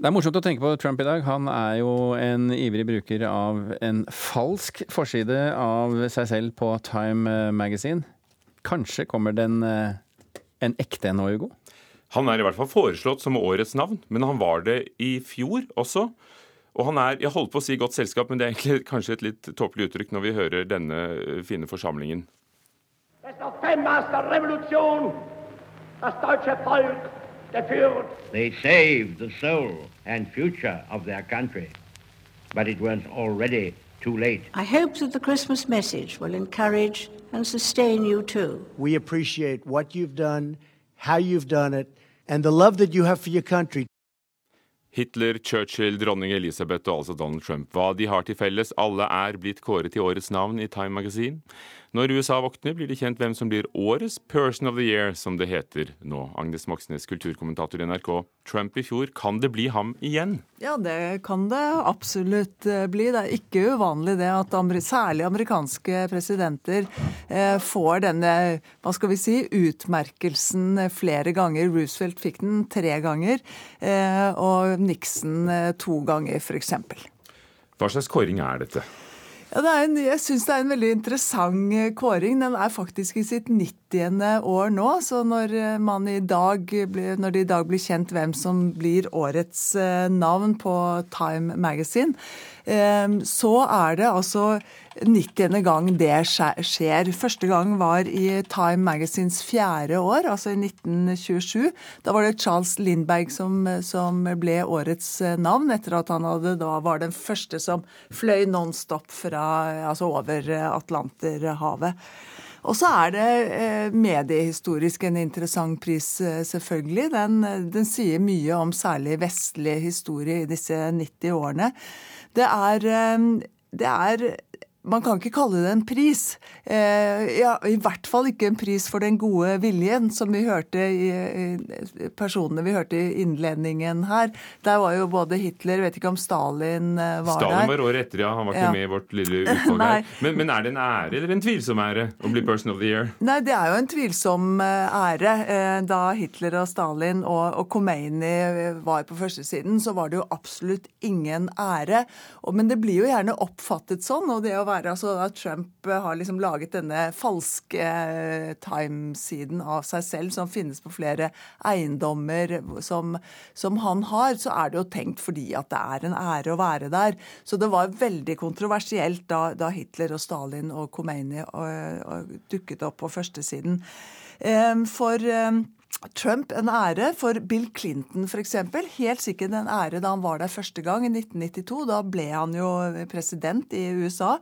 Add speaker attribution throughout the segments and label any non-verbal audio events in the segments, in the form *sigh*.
Speaker 1: Det er morsomt å tenke på Trump i dag. Han er jo en ivrig bruker av en falsk forside av seg selv på Time Magazine. Kanskje kommer den eh, en ekte en nå, Hugo?
Speaker 2: Han er i hvert fall foreslått som årets navn, men han var det i fjor også. Og han er jeg holdt på å si godt selskap, men det er egentlig kanskje et litt tåpelig uttrykk når vi hører denne eh, fine forsamlingen.
Speaker 3: Das deutsche Volk. They saved the soul and future of their country, but it was already too late. I hope that the Christmas message will encourage and sustain you too.
Speaker 4: We appreciate what you've done, how you've done it, and the love that you have for your country.
Speaker 2: Hitler, Churchill, dronning Elisabeth og altså Donald Trump. Hva de har til felles, alle er blitt kåret til årets navn i Time Magazine. Når USA våkner, blir det kjent hvem som blir årets Person of the Year, som det heter nå. Agnes Moxnes, kulturkommentator i NRK. Trump i fjor, kan det bli ham igjen?
Speaker 5: Ja, det kan det absolutt eh, bli. Det er ikke uvanlig det at særlig amerikanske presidenter eh, får denne, hva skal vi si, utmerkelsen flere ganger. Roosevelt fikk den tre ganger, eh, og Nixon to ganger, f.eks.
Speaker 2: Hva slags kåring er dette?
Speaker 5: Ja, en, jeg syns det er en veldig interessant eh, kåring. Den er faktisk i sitt 90. år nå. Så når, eh, man i dag, når det i dag blir kjent hvem som blir årets eh, navn på Time Magazine, så er det altså 90. gang det skjer. Første gang var i Time Magazines fjerde år, altså i 1927. Da var det Charles Lindberg som, som ble årets eh, navn, etter at han hadde, da var den første som fløy nonstop fra, altså over Atlanterhavet. Og så er det eh, mediehistorisk en interessant pris, eh, selvfølgelig. Den, den, sier mye om særlig vestlig historie i disse 90 årene. Det er, det er man kan ikke kalle det en pris. Eh, ja, I hvert fall ikke en pris for den gode viljen, som vi hørte i, i personene vi hørte i innledningen her. Der var jo både Hitler, vet ikke om Stalin eh, var
Speaker 2: der. Stalin var året etter, ja. Han var ikke ja. med i vårt lille *laughs* utvalg her. Men, men, er det en ære eller en tvilsom ære å bli Person of the Year?
Speaker 5: Nei, det er jo en tvilsom eh, ære. Eh, da Hitler og Stalin og, og Khomeini var på førstesiden, så var det jo absolutt ingen ære. Men det blir jo gjerne oppfattet sånn. og det å være altså at Trump har liksom laget denne falske eh, Time-siden av seg selv, som finnes på flere eiendommer som, som, han har, så er det jo tenkt fordi at det er en ære å være der. Så det var veldig kontroversielt da, da Hitler og Stalin og Khomeini og, eh, og dukket opp på førstesiden. Eh, for Trump en ære for Bill Clinton f.eks. Helt sikkert en ære da han var der første gang, i 1992. Da ble han jo president i USA.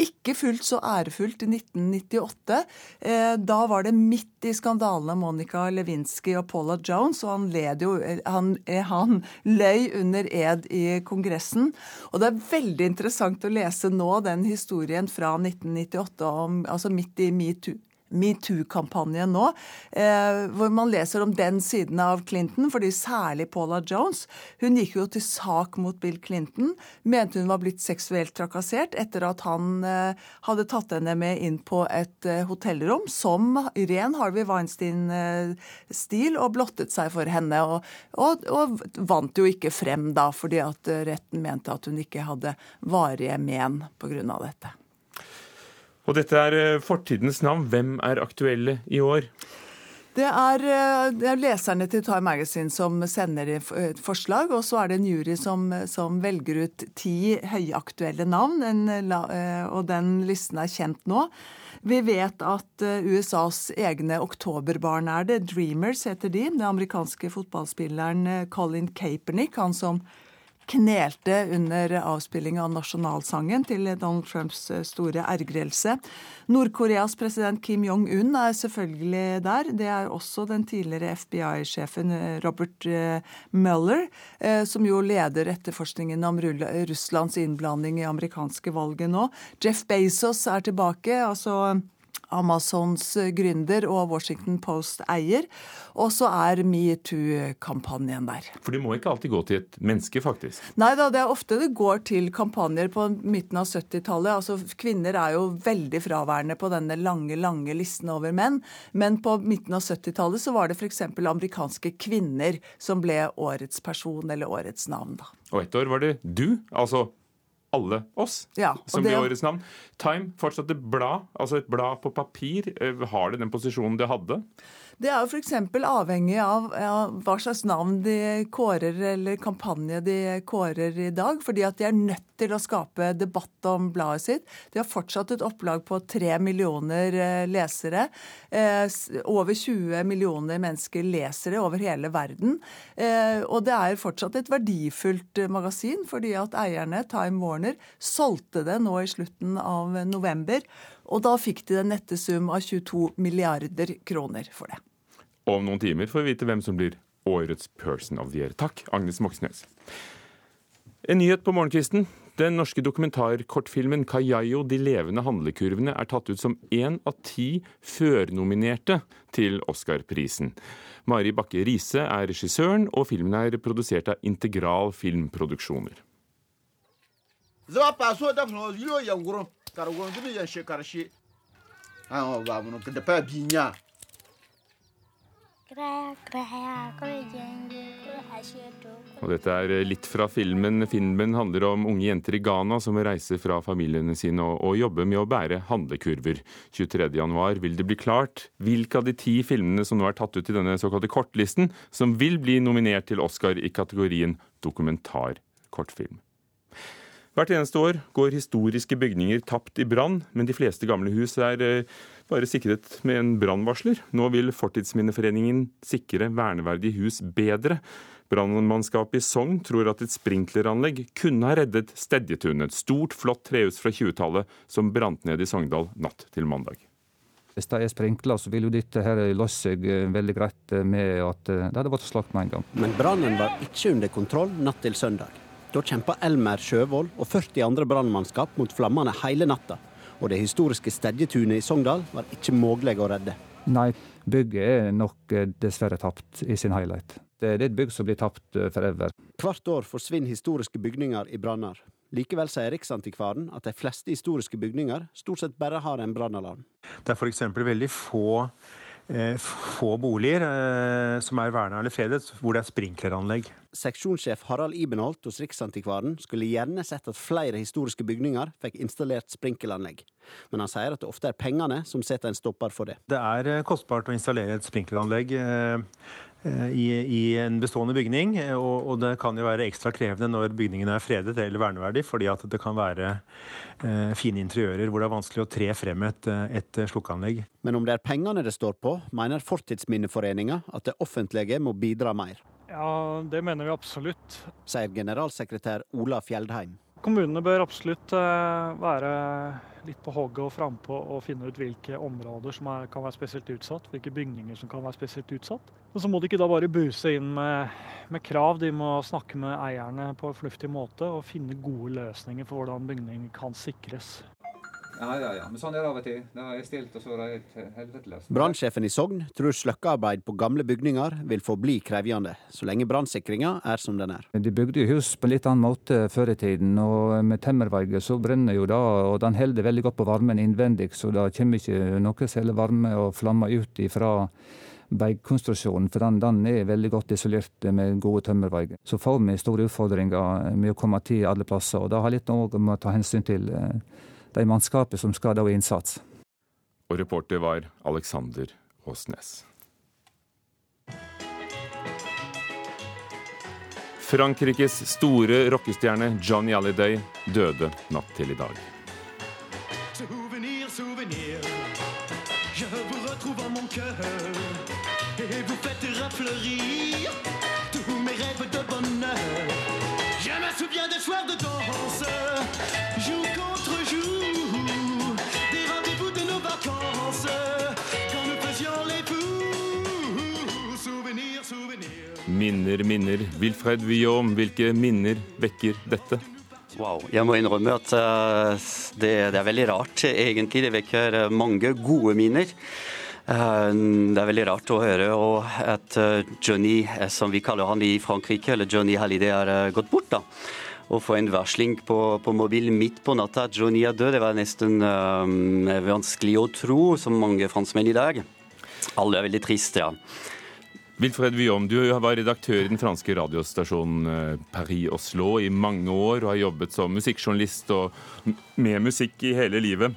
Speaker 5: Ikke fullt så ærefullt i 1998. Eh, da var det midt i skandalene Monica Lewinsky og Paula Jones, og han, led jo, han, eh, han løy under ed i Kongressen. Og det er veldig interessant å lese nå den historien fra 1998, om, altså midt i metoo metoo-kampanjen nå, eh, hvor man leser om den siden av Clinton, fordi særlig Paula Jones. Hun gikk jo til sak mot Bill Clinton, mente hun var blitt seksuelt trakassert etter at han eh, hadde tatt henne med inn på et eh, hotellrom som ren Harvey Weinstein-stil og blottet seg for henne. Og, og, og, vant jo ikke frem da, fordi at retten mente at hun ikke hadde varige men pga. dette.
Speaker 2: Og dette er eh, fortidens navn. Hvem er aktuelle i år?
Speaker 5: Det er, eh, det er, leserne til Time Magazine som sender et forslag, og så er det en jury som, som velger ut ti høyaktuelle navn, en, eh, og den listen er kjent nå. Vi vet at USAs egne oktoberbarn er det. Dreamers heter de. Den amerikanske fotballspilleren Colin Kaepernick, han som knelte under avspilling av nasjonalsangen til Donald Trumps eh, store ergrelse. Nord-Koreas president Kim Jong-un er selvfølgelig der. Det er også den tidligere FBI-sjefen eh, Robert eh, Mueller, som jo leder etterforskningen om Russlands innblanding i amerikanske valget nå. Jeff Bezos er tilbake. altså Amazons gründer og Washington Post-eier. Og så er metoo-kampanjen der.
Speaker 2: For det må ikke alltid gå til et menneske, faktisk?
Speaker 5: Nei da, det er ofte det går til kampanjer på midten av 70-tallet. Altså, kvinner er jo veldig fraværende på denne lange, lange listen over menn. Men på midten av 70-tallet så var det f.eks. amerikanske kvinner som ble årets person eller årets navn, da.
Speaker 2: Og ett år var det du, altså alle oss ja, som det... blir årets navn. Time, fortsatt et blad, altså et blad på papir. Eh, har det den posisjonen det hadde?
Speaker 5: Det er jo f.eks. avhengig av ja, hva slags navn de kårer, eller kampanje de kårer i dag. Fordi at de er nødt til å skape debatt om bladet sitt. De har fortsatt et opplag på tre millioner eh, lesere. Eh, over 20 millioner mennesker leser det over hele verden. Eh, og det er fortsatt et verdifullt magasin, fordi at eierne, Time Warner, solgte det nå i slutten av november. Og da fikk de den nette sum av 22 milliarder kroner for det.
Speaker 2: Og om noen timer får vi vite hvem som blir årets Person of the Year. Takk, Agnes Moxnes. En nyhet på morgenkvisten. Den norske dokumentarkortfilmen 'Kayayo de levende handlekurvene' er tatt ut som én av ti førnominerte til Oscar-prisen. Mari Bakke Riise er regissøren, og filmen er produsert av Integral Filmproduksjoner. Karagondini yan shekarshe an ba mun da pa binya og dette er litt fra filmen. Filmen handler om unge jenter i Ghana som reiser fra familiene sine og, og jobber med å bære handlekurver. 23.1 vil det bli klart hvilke av de ti filmene som nå er tatt ut i denne såkalte kortlisten, som vil bli nominert til Oscar i kategorien dokumentarkortfilm. Hvert eneste år går historiske bygninger tapt i brann, men de fleste gamle hus er eh, bare sikret med en brannvarsler. Nå vil Fortidsminneforeningen sikre verneverdige hus bedre. Brannmannskapet i Sogn tror at et sprinkleranlegg kunne ha reddet Stedjetunet, et stort, flott trehus fra 20-tallet som brant ned i Sogndal natt til mandag.
Speaker 6: Hvis det er sprinkler, så vil jo dette her løse seg eh, veldig greit med at det hadde vært slakt med en gang.
Speaker 7: Men brannen var ikke under kontroll natt til søndag. Da kjempa Elmer Sjøvold og 40 andre brannmannskap mot flammene hele natta. Og det historiske Stedjetunet i Sogndal var ikke mulig å redde.
Speaker 6: Nei, bygget er nok eh, dessverre tapt i sin helhet. Det er et bygg som blir tapt eh, forever.
Speaker 7: Hvert år forsvinner historiske bygninger i branner. Likevel sier Riksantikvaren at de fleste historiske bygninger stort sett bare har en brannalarm.
Speaker 8: Det er f.eks. veldig få få boliger eh, som er verna eller fredet, hvor det er sprinkleranlegg.
Speaker 7: Seksjonssjef Harald Ibenholt hos Riksantikvaren skulle gjerne sett at flere historiske bygninger fikk installert sprinkleranlegg. Men han sier at det ofte er pengene som setter en stopper for det.
Speaker 8: Det er eh, kostbart å installere et sprinkleranlegg. Eh, i, i, en bestående bygning. Og, og, det kan jo være ekstra krevende når bygningen er fredet eller verneverdig, fordi at det kan være eh, fine interiører hvor det er vanskelig å tre frem et, et slukkeanlegg.
Speaker 7: Men om det er pengene det står på, mener Fortidsminneforeninga at det offentlige må bidra mer.
Speaker 9: Ja, det mener vi absolutt.
Speaker 7: Sier generalsekretær Ola Fjeldheim.
Speaker 9: Kommunene bør absolutt eh, være litt på hogget og frampå og finne ut hvilke områder som er, kan være spesielt utsatt, hvilke bygninger som kan være spesielt utsatt. Og Så må de ikke da bare buse inn med, med, krav, de må snakke med eierne på en fornuftig måte og finne gode løsninger for hvordan bygninger kan sikres.
Speaker 6: Ja, ja, ja. Men sånn er det av og til. Det er stilt, og så er det helt helvetes
Speaker 7: Brannsjefen i Sogn tror sløkkearbeid på gamle bygninger vil forbli krevende, så lenge brannsikringa er som den er.
Speaker 6: De bygde jo hus på en litt annen måte før i tiden, og med temmervegger så brenner jo da, og den holder veldig godt på varmen innvendig, så det kommer ikke noe særlig varme og flammer ut ifra veggkonstruksjonen, for den, den, er veldig godt isolert med gode tømmerveier. Så får vi store utfordringer med å komme til alle plasser, og det har litt å ta hensyn til eh, de mannskapet som skal da i innsats.
Speaker 2: Og reporter var Alexander Åsnes. Frankrikes store rockestjerne Johnny Alliday døde natt til i dag. Souvenir, souvenir, je vous retrouve en mon cœur, et vous faites rafleurir tous mes rêves de bonheur. Je me souviens des soirs de danse, Minner, minner. Wilfred Guillaume, hvilke minner vekker dette?
Speaker 10: Wow. Jeg må innrømme at uh, det, det, er veldig rart, egentlig. Det vekker mange gode minner. Uh, det er veldig rart å høre at uh, Johnny, som vi kaller han i Frankrike, eller Johnny Hallyday, er gått bort. da. Å få en varsling på, på mobilen midt på natta at Johnny er død, det var nesten vanskelig å tro, som mange franskmenn i dag. Alle er veldig triste, ja.
Speaker 2: Wilfred Viom, du var redaktør i den franske radiostasjonen eh, Paris Oslo i mange år og har jobbet som musikkjournalist og med musikk i hele livet.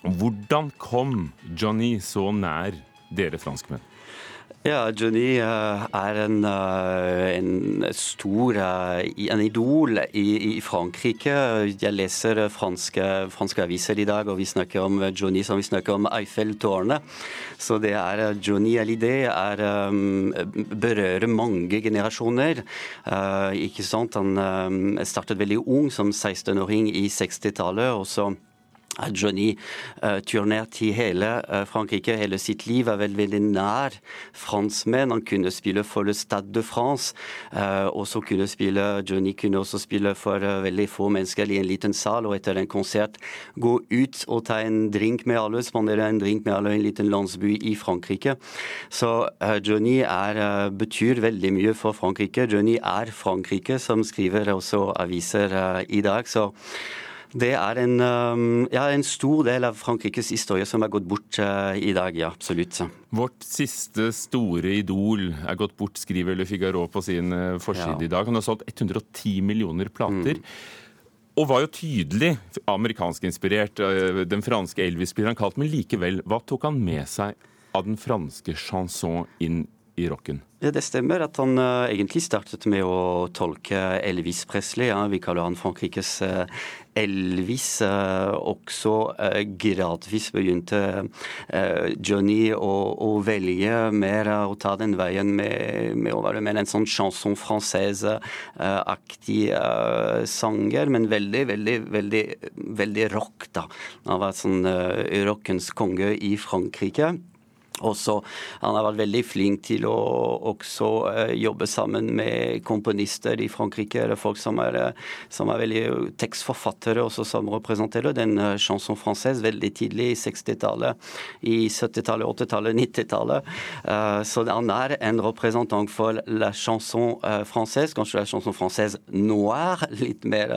Speaker 2: Hvordan kom Johnny så nær dere franskmenn?
Speaker 10: Ja, Johnny uh, er en, uh, en stor uh, en idol i, i, Frankrike. Jeg leser franske, franske, aviser i dag, og vi snakker om Johnny som vi snakker om Eiffeltårnet. Så det er Johnny Hallyday er, berører mange generasjoner. ikke sant? Han startet veldig ung, som 16-åring i 60-tallet. og så Johnny uh, turnerte i hele uh, Frankrike hele sitt liv, er vel veldig nær franskmenn. Han kunne spille for Le Stade de France. Uh, og så kunne spille, Johnny kunne også spille for veldig få mennesker i en liten sal, og etter en konsert gå ut og ta en drink med alle, spandere en drink med alle i en liten landsby i Frankrike. Så Johnny er, betyr veldig mye for Frankrike. Johnny er Frankrike, som skriver også aviser i dag. så det er en, um, ja, en, stor del av Frankrikes historie som er gått bort uh, i dag, ja, absolutt.
Speaker 2: Vårt siste store idol er gått bort, skriver Le Figaro på sin uh, forside ja. i dag. Han har solgt 110 millioner plater. Mm. Og var jo tydelig amerikanskinspirert. Uh, den franske Elvis blir han kalt, men likevel, hva tok han med seg av den franske chanson inn i rocken?
Speaker 10: Ja, Det stemmer at han uh, egentlig startet med å tolke Elvis Presley. Ja. Vi kaller han Frankrikes uh, Elvis. Uh, også gradvis begynte Johnny å, å, velge mer å ta den veien med, med å være mer en sånn chanson française-aktig sanger, men veldig, veldig, veldig, veldig rock, da. Han var sånn rockens konge i Frankrike. Også, han har vært veldig flink til å også uh, jobbe sammen med komponister i Frankrike, eller folk som er, uh, som er veldig tekstforfattere, også som representerer den uh, chanson française veldig tidlig i 60-tallet, i 70-tallet, 80-tallet, 90-tallet. så han er en representant for la chanson française, kanskje la chanson française noir, *laughs* litt mer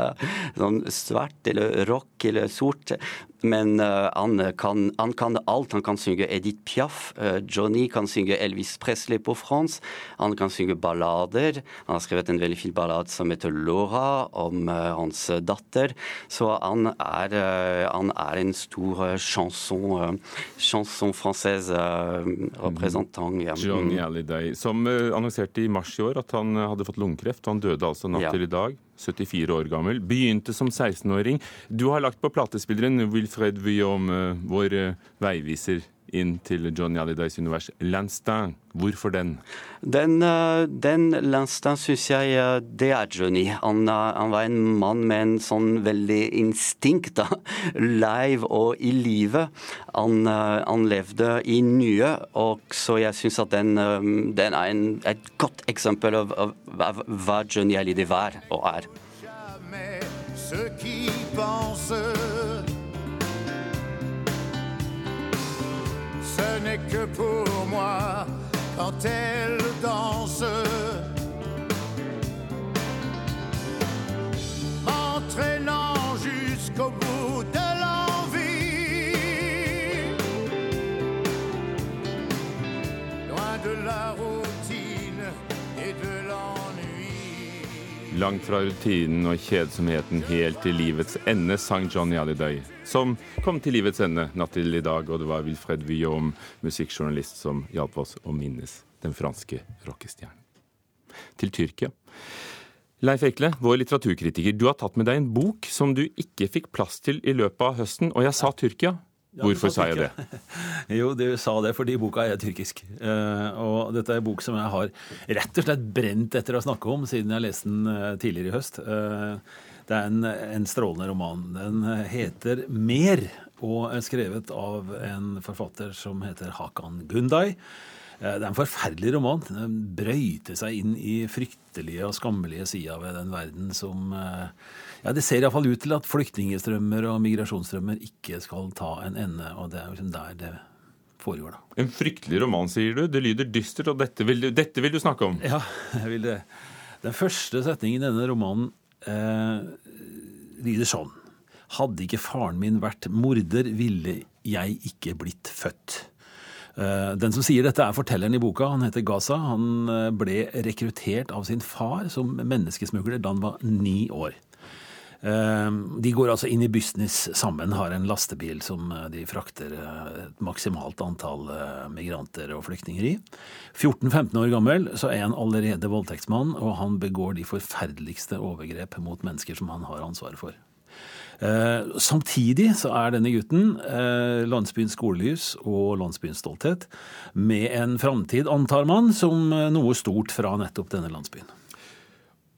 Speaker 10: sånn svart eller rock eller sort. Men han, kan, han, kan, alt. Han kan synge Edith Piaf. Uh, Johnny kan synge Elvis Presley på fransk. Han kan synge ballader. Han har skrevet en veldig fin ballade som heter Laura, om uh, hans datter. Så han er, han er en stor chanson, chanson française representant. Ja.
Speaker 2: Johnny Alliday, som annonserte i mars i år at han hadde fått lungekreft. Han døde altså natt til i dag. 74 år gammel. Begynte som 16-åring. Du har lagt på platespilleren Wilfred Vuillaume, vår eh, veiviser inn til Johnny Hallidays univers. Lanstin, hvorfor den?
Speaker 10: Den, eh, den Lanstin syns jeg eh, det er Johnny. Han, han, var en mann med en sånn veldig instinkt, da. *laughs* Live og i livet. Han, han, levde i nye, og så jeg syns at den, den er en, et godt eksempel av, av, av hva Johnny Hallyday var og er. ceux qui pensent. N'est que pour moi quand elle danse. M'entraînant jusqu'au bout de l'envie. Loin de la routine et de
Speaker 2: Langt fra rutinen og kjedsomheten helt til livets ende, sang Johnny Hallyday, som kom til livets ende natt til i dag. Og det var Wilfred Vuillaume, musikkjournalist, som hjalp oss å minnes den franske rockestjernen. Til Tyrkia. Leif Ekle, vår litteraturkritiker, du har tatt med deg en bok som du ikke fikk plass til i løpet av høsten, og jeg sa Tyrkia. Hvorfor sa jeg det? *laughs*
Speaker 11: jo, du sa det fordi boka er tyrkisk. Uh, og dette er en bok som jeg har rett og slett brent etter å snakke om siden jeg leste den uh, tidligere i høst. Uh, det er en, en, strålende roman. Den heter Mer og er skrevet av en forfatter som heter Hakan Gundai. Det er en forferdelig roman. Den brøyter seg inn i fryktelige og skammelige sider ved den verden som ja, Det ser iallfall ut til at flyktningstrømmer og migrasjonsstrømmer ikke skal ta en ende. Og det er liksom der det foregår, da.
Speaker 2: En fryktelig roman, sier du. Det lyder dystert, og dette vil, dette vil du snakke om?
Speaker 11: Ja, jeg vil det. Den første setningen i denne romanen eh, lyder sånn. Hadde ikke faren min vært morder, ville jeg ikke blitt født. Eh, den som sier dette, er fortelleren i boka. Han heter Gaza. Han eh, ble rekruttert av sin far som menneskesmugler da han var ni år. Eh, de går altså inn i business sammen, har en lastebil som de frakter et maksimalt antall migranter og flyktninger i. 14-15 år gammel så er han allerede voldtektsmann, og han begår de forferdeligste overgrep mot mennesker som han har ansvaret for. Eh, samtidig så er denne gutten eh, landsbyens skolelys og landsbyens stolthet, med en framtid, antar man, som eh, noe stort fra nettopp denne landsbyen.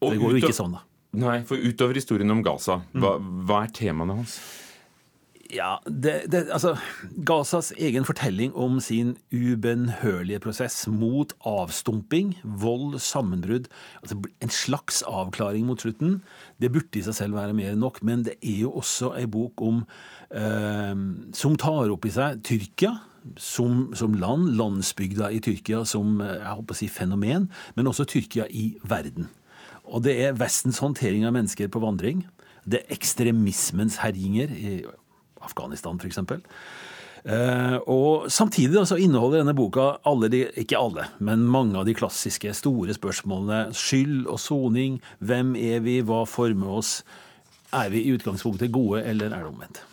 Speaker 11: det går jo ikke sånn, da.
Speaker 2: Nei, for utover historien om Gaza, hva, hva er temaene hans?
Speaker 11: Ja, det, det, altså, Gazas egen fortelling om sin ubønnhørlige prosess mot avstumping, vold, sammenbrudd altså En slags avklaring mot slutten. Det burde i seg selv være mer enn nok, men det er jo også ei bok om eh, som tar opp i seg Tyrkia. Som, som, land, landsbygda i Tyrkia som eh, jeg håper å si fenomen, men også Tyrkia i verden. Og det er Vestens håndtering av mennesker på vandring. Det er ekstremismens herjinger Afghanistan f.eks. Uh, og Samtidig så inneholder denne boka alle de, ikke alle, men mange av de klassiske store spørsmålene. Skyld og soning. Hvem er vi? Hva former oss? Er vi i utgangspunktet gode, eller er det omvendt?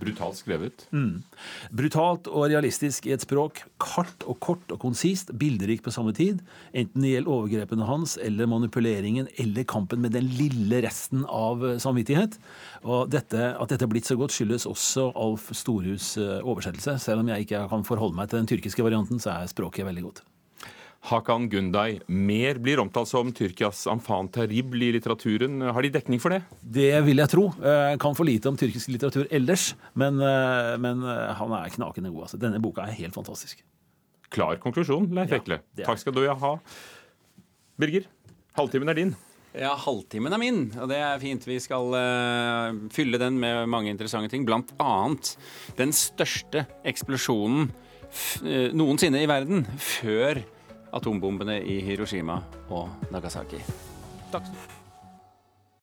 Speaker 2: Brutalt skrevet.
Speaker 11: Mm. Brutalt og realistisk i et språk. Kart og kort og konsist. Bilderikt på samme tid. Enten det gjelder overgrepene hans eller manipuleringen eller kampen med den lille resten av eh, samvittighet. Og dette, At dette er blitt så godt, skyldes også Alf Storhus eh, oversettelse. Selv om jeg ikke kan forholde meg til den tyrkiske varianten, så er språket veldig godt.
Speaker 2: Hakan Gunday, mer blir omtalt som Tyrkias amfan terrible i litteraturen. Har de dekning for det?
Speaker 11: Det vil jeg tro. Jeg kan for lite om tyrkisk litteratur ellers, men, eh, men eh, han er knakende god. Altså. Denne boka er helt fantastisk.
Speaker 2: Klar konklusjon, Leif Ekle. Ja, Takk skal du ha. Birger, halvtimen er din.
Speaker 1: Ja, halvtimen er min, og det er fint. Vi skal uh, fylle den med mange interessante ting. Blant annet den største eksplosjonen noensinne i verden før atombombene i Hiroshima og Nagasaki. Takk.